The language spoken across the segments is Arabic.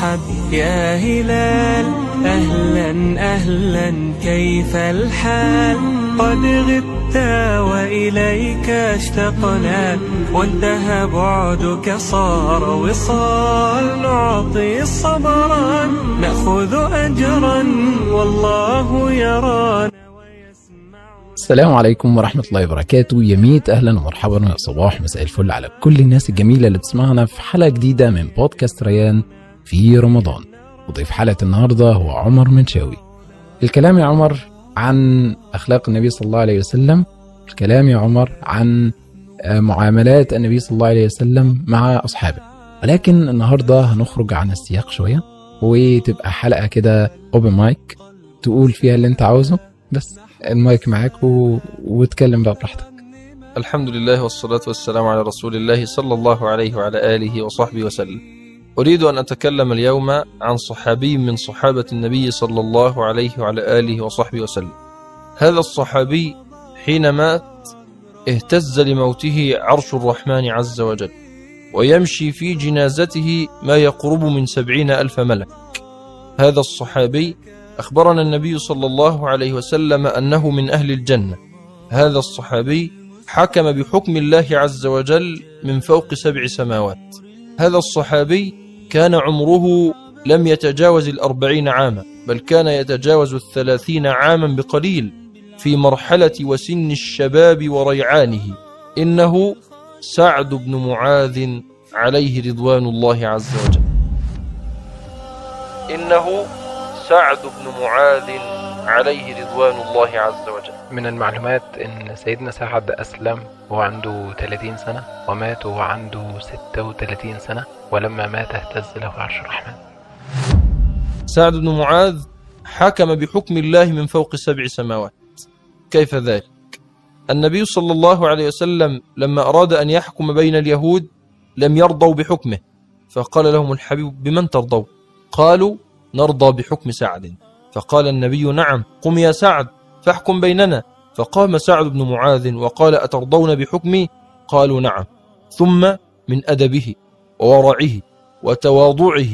مرحب يا هلال أهلا أهلا كيف الحال؟ قد غبت وإليك اشتقنا وانتهى بعدك صار وصال. نعطي صبرا نأخذ أجرا والله يرانا السلام عليكم ورحمة الله وبركاته. يا ميت أهلا ومرحبا. ويا صباح مساء الفل على كل الناس الجميلة اللي بتسمعنا في حلقة جديدة من بودكاست ريان. في رمضان. وضيف حلقة النهاردة هو عمر منشاوي. الكلام يا عمر عن أخلاق النبي صلى الله عليه وسلم الكلام يا عمر عن معاملات النبي صلى الله عليه وسلم مع أصحابه. ولكن النهاردة هنخرج عن السياق شوية وتبقى حلقة كده open mic تقول فيها اللي أنت عاوزه. بس المايك معاك و... واتكلم بقى براحتك. الحمد لله والصلاة والسلام على رسول الله صلى الله عليه وعلى آله وصحبه وسلم. أريد أن أتكلم اليوم عن صحابي من صحابة النبي صلى الله عليه وعلى آله وصحبه وسلم. هذا الصحابي حين مات اهتز لموته عرش الرحمن عز وجل ويمشي في جنازته ما يقرب من سبعين ألف ملك. هذا الصحابي أخبرنا النبي صلى الله عليه وسلم أنه من أهل الجنة. هذا الصحابي حكم بحكم الله عز وجل من فوق سبع سماوات. هذا الصحابي كان عمره لم يتجاوز الأربعين عاما بل كان يتجاوز الثلاثين عاما بقليل في مرحلة وسن الشباب وريعانه. إنه سعد بن معاذ عليه رضوان الله عز وجل. إنه سعد بن معاذ عليه رضوان الله عز وجل. من المعلومات إن سيدنا سعد أسلم وهو عنده 30 سنة ومات وهو عنده 36 سنة ولما مات اهتز له عرش الرحمن. سعد بن معاذ حكم بحكم الله من فوق سبع سماوات. كيف ذلك؟ النبي صلى الله عليه وسلم لما أراد أن يحكم بين اليهود لم يرضوا بحكمه. فقال لهم الحبيب بمن ترضوا؟ قالوا نرضى بحكم سعد. فقال النبي نعم قم يا سعد فاحكم بيننا. فقام سعد بن معاذ وقال أترضون بحكمي؟ قالوا نعم. ثم من أدبه وورعه وتواضعه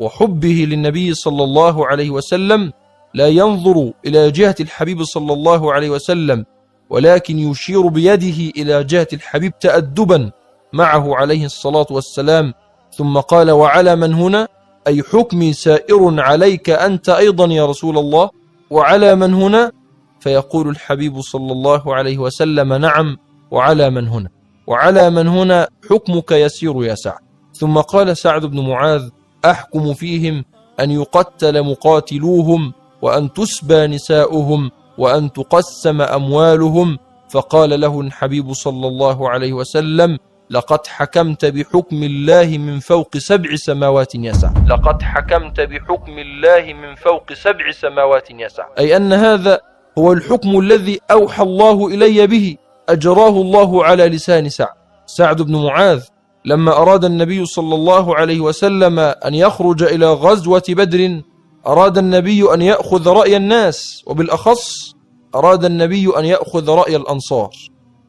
وحبه للنبي صلى الله عليه وسلم لا ينظر إلى جهة الحبيب صلى الله عليه وسلم ولكن يشير بيده إلى جهة الحبيب تأدبا معه عليه الصلاة والسلام. ثم قال وعلى من هنا؟ أي حكمي سائر عليك أنت أيضا يا رسول الله وعلى من هنا؟ فيقول الحبيب صلى الله عليه وسلم نعم وعلى من هنا. وعلى من هنا حكمك يسير يا سعد. ثم قال سعد بن معاذ أحكم فيهم أن يقتل مقاتلوهم وأن تسبى نساؤهم وأن تقسم أموالهم. فقال له الحبيب صلى الله عليه وسلم لقد حكمت بحكم الله من فوق سبع سماوات يا سعد لقد حكمت بحكم الله من فوق سبع سماوات يا سعد أي أن هذا هو الحكم الذي أوحى الله إلي به أجراه الله على لسان سعد. سعد بن معاذ لما أراد النبي صلى الله عليه وسلم أن يخرج إلى غزوة بدر أراد النبي أن يأخذ رأي الناس وبالأخص أراد النبي أن يأخذ رأي الأنصار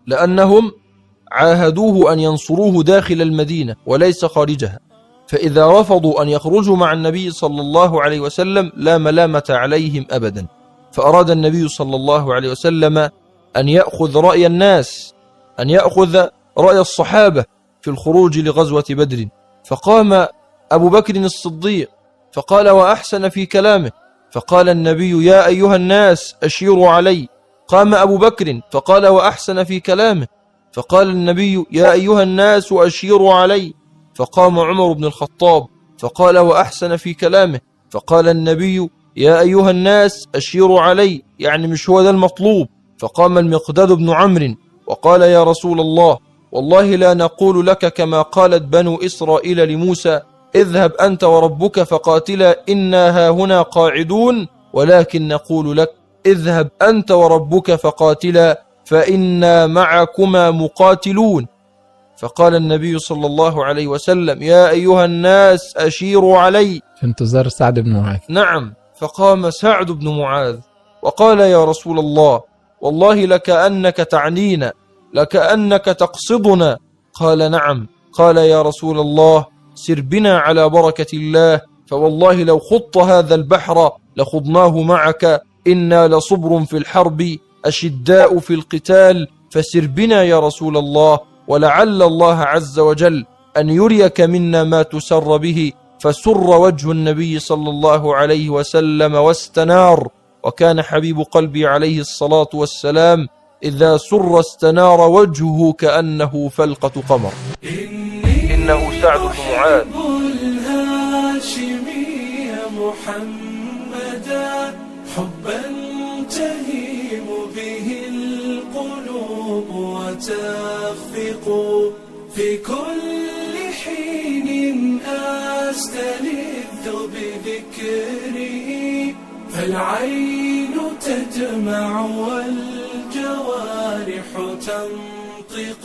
لأنهم عاهدوه أن ينصروه داخل المدينة وليس خارجها. فإذا رفضوا أن يخرجوا مع النبي صلى الله عليه وسلم لا ملامة عليهم أبدا. فأراد النبي صلى الله عليه وسلم أن يأخذ رأي الناس أن يأخذ رأي الصحابة في الخروج لغزوة بدر. فقام أبو بكر الصديق فقال وأحسن في كلامه. فقال النبي يا أيها الناس أشيروا علي. قام أبو بكر فقال وأحسن في كلامه. فقال النبي يا أيها الناس أشيروا علي. فقام عمر بن الخطاب فقال وأحسن في كلامه. فقال النبي يا أيها الناس أشيروا علي. يعني مش هو ده المطلوب. فقام المقداد بن عمرو وقال يا رسول الله والله لا نقول لك كما قالت بنو إسرائيل لموسى اذهب أنت وربك فقاتلا إنا هاهنا قاعدون ولكن نقول لك اذهب أنت وربك فقاتلا فإنا معكما مقاتلون. فقال النبي صلى الله عليه وسلم يا أيها الناس أشيروا علي. في انتظار سعد بن معاذ. نعم فقام سعد بن معاذ وقال يا رسول الله والله لكأنك تعنينا لكأنك تقصدنا. قال نعم. قال يا رسول الله سر بنا على بركة الله فوالله لو خضت هذا البحر لخضناه معك إنا لصبر في الحرب أشداء في القتال فسر بنا يا رسول الله ولعل الله عز وجل أن يريك منا ما تسر به فسر وجه النبي صلى الله عليه وسلم واستنار. وكان حبيب قلبي عليه الصلاة والسلام إذا سر استنار وجهه كأنه فلقة قمر. إنه سعد بن معاذ. الهاشمي محمدا حبا وتخفق في كل حين أستلذ بذكره فالعين تدمع والجوارح تنطق.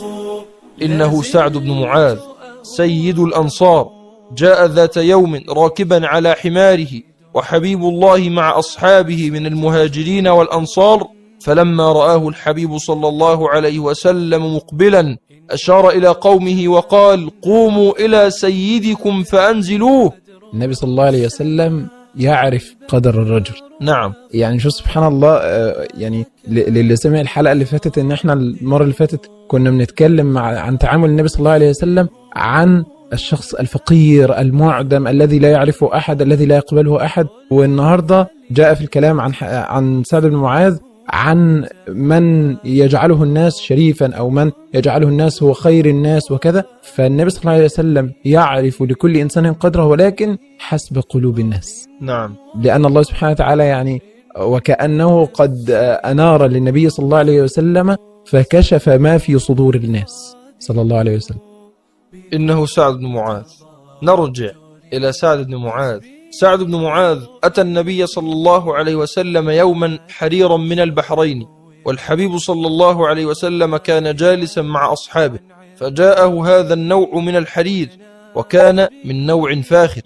إنه سعد بن معاذ سيد الأنصار جاء ذات يوم راكبا على حماره وحبيب الله مع أصحابه من المهاجرين والأنصار فلما رآه الحبيب صلى الله عليه وسلم مقبلا أشار إلى قومه وقال قوموا إلى سيدكم فأنزلوه. النبي صلى الله عليه وسلم يعرف قدر الرجل. نعم. يعني شوف سبحان الله آه، يعني للي سمع الحلقة اللي فاتت إن إحنا المرة اللي فاتت كنا بنتكلم عن تعامل النبي صلى الله عليه وسلم عن الشخص الفقير المعدم الذي لا يعرفه أحد الذي لا يقبله أحد. والنهاردة جاء في الكلام عن عن سعد بن معاذ عن من يجعله الناس شريفا أو من يجعله الناس هو خير الناس وكذا فالنبي صلى الله عليه وسلم يعرف لكل إنسان قدره ولكن حسب قلوب الناس. نعم. لأن الله سبحانه وتعالى يعني وكأنه قد أنار للنبي صلى الله عليه وسلم فكشف ما في صدور الناس صلى الله عليه وسلم. إنه سعد بن معاذ. نرجع إلى سعد بن معاذ. سعد بن معاذ أتى النبي صلى الله عليه وسلم يوما حريرا من البحرين والحبيب صلى الله عليه وسلم كان جالسا مع أصحابه فجاءه هذا النوع من الحرير وكان من نوع فاخر.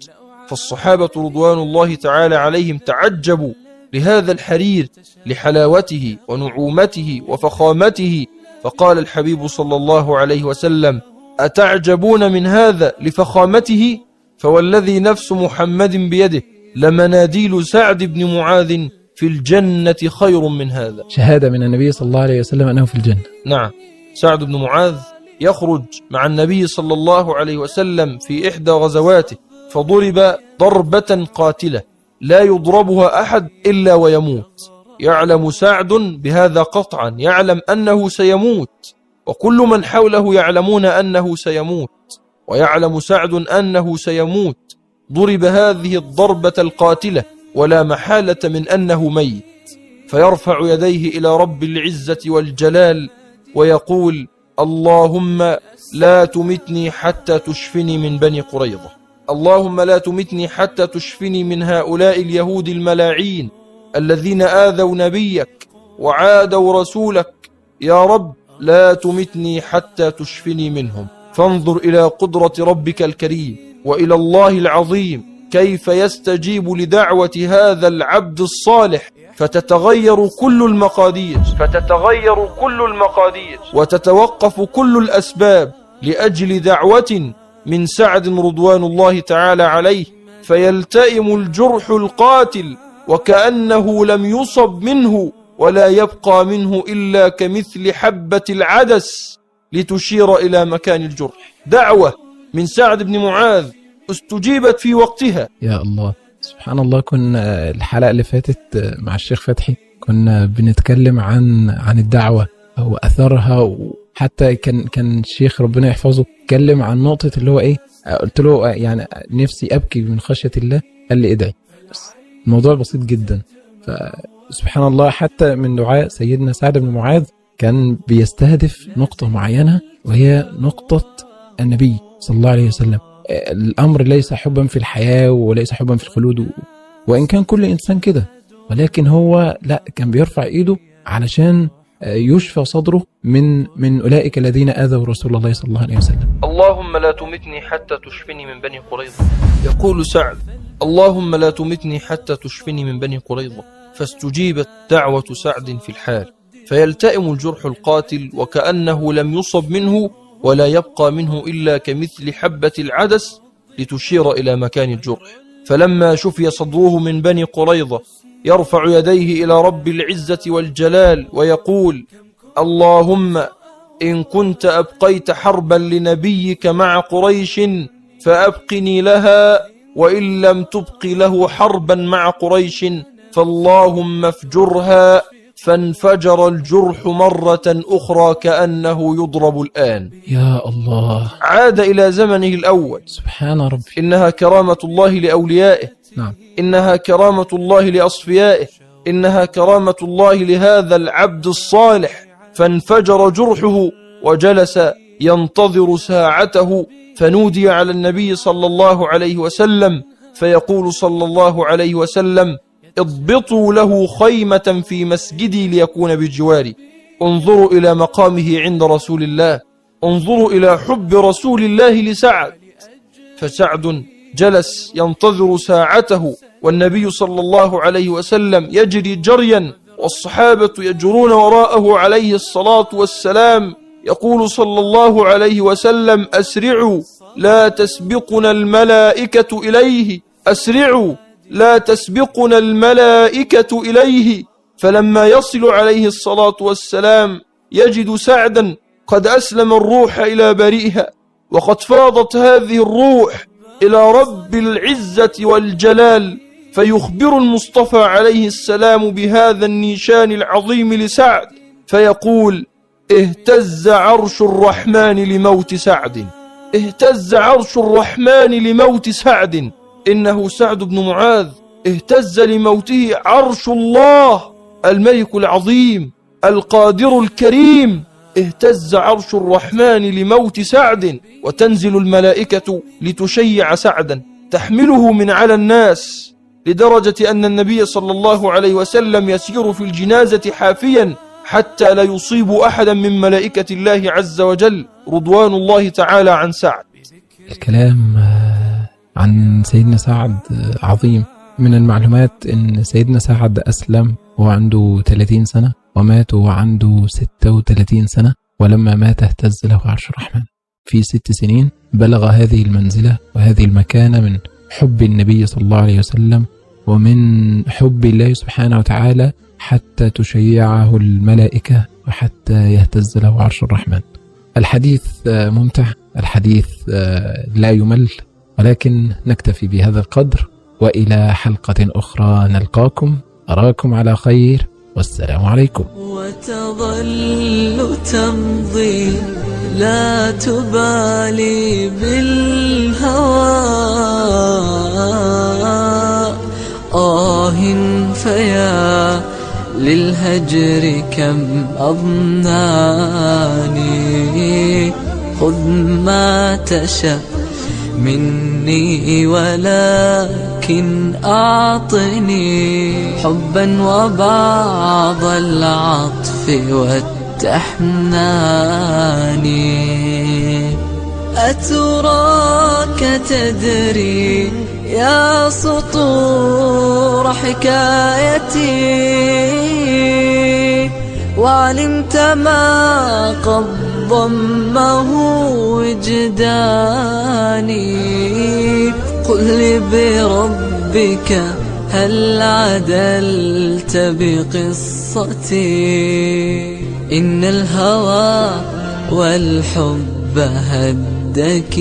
فالصحابة رضوان الله تعالى عليهم تعجبوا لهذا الحرير لحلاوته ونعومته وفخامته. فقال الحبيب صلى الله عليه وسلم أتعجبون من هذا لفخامته؟ فوالذي نفس محمد بيده لمناديل سعد بن معاذ في الجنة خير من هذا. شهادة من النبي صلى الله عليه وسلم أنه في الجنة. نعم. سعد بن معاذ يخرج مع النبي صلى الله عليه وسلم في إحدى غزواته فضرب ضربة قاتلة لا يضربها أحد إلا ويموت. يعلم سعد بهذا قطعا يعلم أنه سيموت وكل من حوله يعلمون أنه سيموت. ويعلم سعد أنه سيموت. ضرب هذه الضربة القاتلة ولا محالة من أنه ميت. فيرفع يديه إلى رب العزة والجلال ويقول اللهم لا تمتني حتى تشفني من بني قريظة. اللهم لا تمتني حتى تشفني من هؤلاء اليهود الملاعين الذين آذوا نبيك وعادوا رسولك. يا رب لا تمتني حتى تشفني منهم. فانظر إلى قدرة ربك الكريم وإلى الله العظيم كيف يستجيب لدعوة هذا العبد الصالح. فتتغير كل المقادير. فتتغير كل المقادير. وتتوقف كل الأسباب لأجل دعوة من سعد رضوان الله تعالى عليه. فيلتئم الجرح القاتل وكأنه لم يصب منه ولا يبقى منه إلا كمثل حبة العدس. لتشير إلى مكان الجرح. دعوة من سعد بن معاذ استجيبت في وقتها. يا الله سبحان الله كنا الحلقة اللي فاتت مع الشيخ فتحي كنا بنتكلم عن عن الدعوة وأثرها وحتى كان كان الشيخ ربنا يحفظه اتكلم عن نقطة اللي هو إيه قلت له يعني نفسي أبكي من خشية الله قال لي ادعي. الموضوع بسيط جدا. فسبحان الله حتى من دعاء سيدنا سعد بن معاذ كان بيستهدف نقطة معينة وهي نقطة النبي صلى الله عليه وسلم. الأمر ليس حبا في الحياة وليس حبا في الخلود. وإن كان كل إنسان كده ولكن هو لا كان بيرفع إيده علشان يشفى صدره من من أولئك الذين آذوا رسول الله صلى الله عليه وسلم. اللهم لا تمتني حتى تشفني من بني قريظة. يقول سعد اللهم لا تمتني حتى تشفني من بني قريظة فاستجيبت دعوة سعد في الحال. فيلتئم الجرح القاتل وكأنه لم يصب منه ولا يبقى منه إلا كمثل حبة العدس لتشير إلى مكان الجرح. فلما شفي صدره من بني قريظة يرفع يديه إلى رب العزة والجلال ويقول اللهم إن كنت أبقيت حربا لنبيك مع قريش فأبقني لها وإن لم تبق له حربا مع قريش فاللهم افجرها فانفجر الجرح مرة أخرى كأنه يضرب الآن. يا الله. عاد إلى زمنه الأول. سبحان ربي. إنها كرامة الله لأوليائه. نعم. إنها كرامة الله لأصفيائه. إنها كرامة الله لهذا العبد الصالح. فانفجر جرحه وجلس ينتظر ساعته. فنودي على النبي صلى الله عليه وسلم. فيقول صلى الله عليه وسلم اضبطوا له خيمة في مسجدي ليكون بجواري. انظروا إلى مقامه عند رسول الله. انظروا إلى حب رسول الله لسعد. فسعد جلس ينتظر ساعته والنبي صلى الله عليه وسلم يجري جريا والصحابة يجرون وراءه عليه الصلاة والسلام. يقول صلى الله عليه وسلم أسرعوا لا تسبقنا الملائكة إليه. أسرعوا لا تسبقنا الملائكة إليه. فلما يصل عليه الصلاة والسلام يجد سعدا قد أسلم الروح إلى بريئها. وقد فاضت هذه الروح إلى رب العزة والجلال. فيخبر المصطفى عليه السلام بهذا النيشان العظيم لسعد. فيقول اهتز عرش الرحمن لموت سعد. اهتز عرش الرحمن لموت سعد. إنه سعد بن معاذ اهتز لموته عرش الله الملك العظيم القادر الكريم اهتز عرش الرحمن لموت سعد وتنزل الملائكة لتشيع سعدا تحمله من على الناس لدرجة أن النبي صلى الله عليه وسلم يسير في الجنازة حافيا حتى لا يصيب أحدا من ملائكة الله عز وجل رضوان الله تعالى عن سعد. الكلام عن سيدنا سعد آه، عظيم. من المعلومات إن سيدنا سعد أسلم وهو عنده 30 سنة ومات وهو عنده 36 سنة ولما مات اهتز له عرش الرحمن. في ست سنين بلغ هذه المنزلة وهذه المكانة من حب النبي صلى الله عليه وسلم ومن حب الله سبحانه وتعالى حتى تشيعه الملائكة وحتى يهتز له عرش الرحمن. الحديث آه، ممتع. الحديث آه، لا يمل. ولكن نكتفي بهذا القدر وإلى حلقة أخرى نلقاكم. أراكم على خير. والسلام عليكم. وتظل تمضي لا تبالي بالهوى. آه فيا للهجر كم أضناني. خذ ما تشاء. مني ولكن أعطني حبا وبعض العطف والتحنان. أتراك تدري يا سطور حكايتي؟ وعلمت ما قد ضمه وجداني. قل بربك هل عدلت بقصتي؟ إن الهوى والحب هدكياني.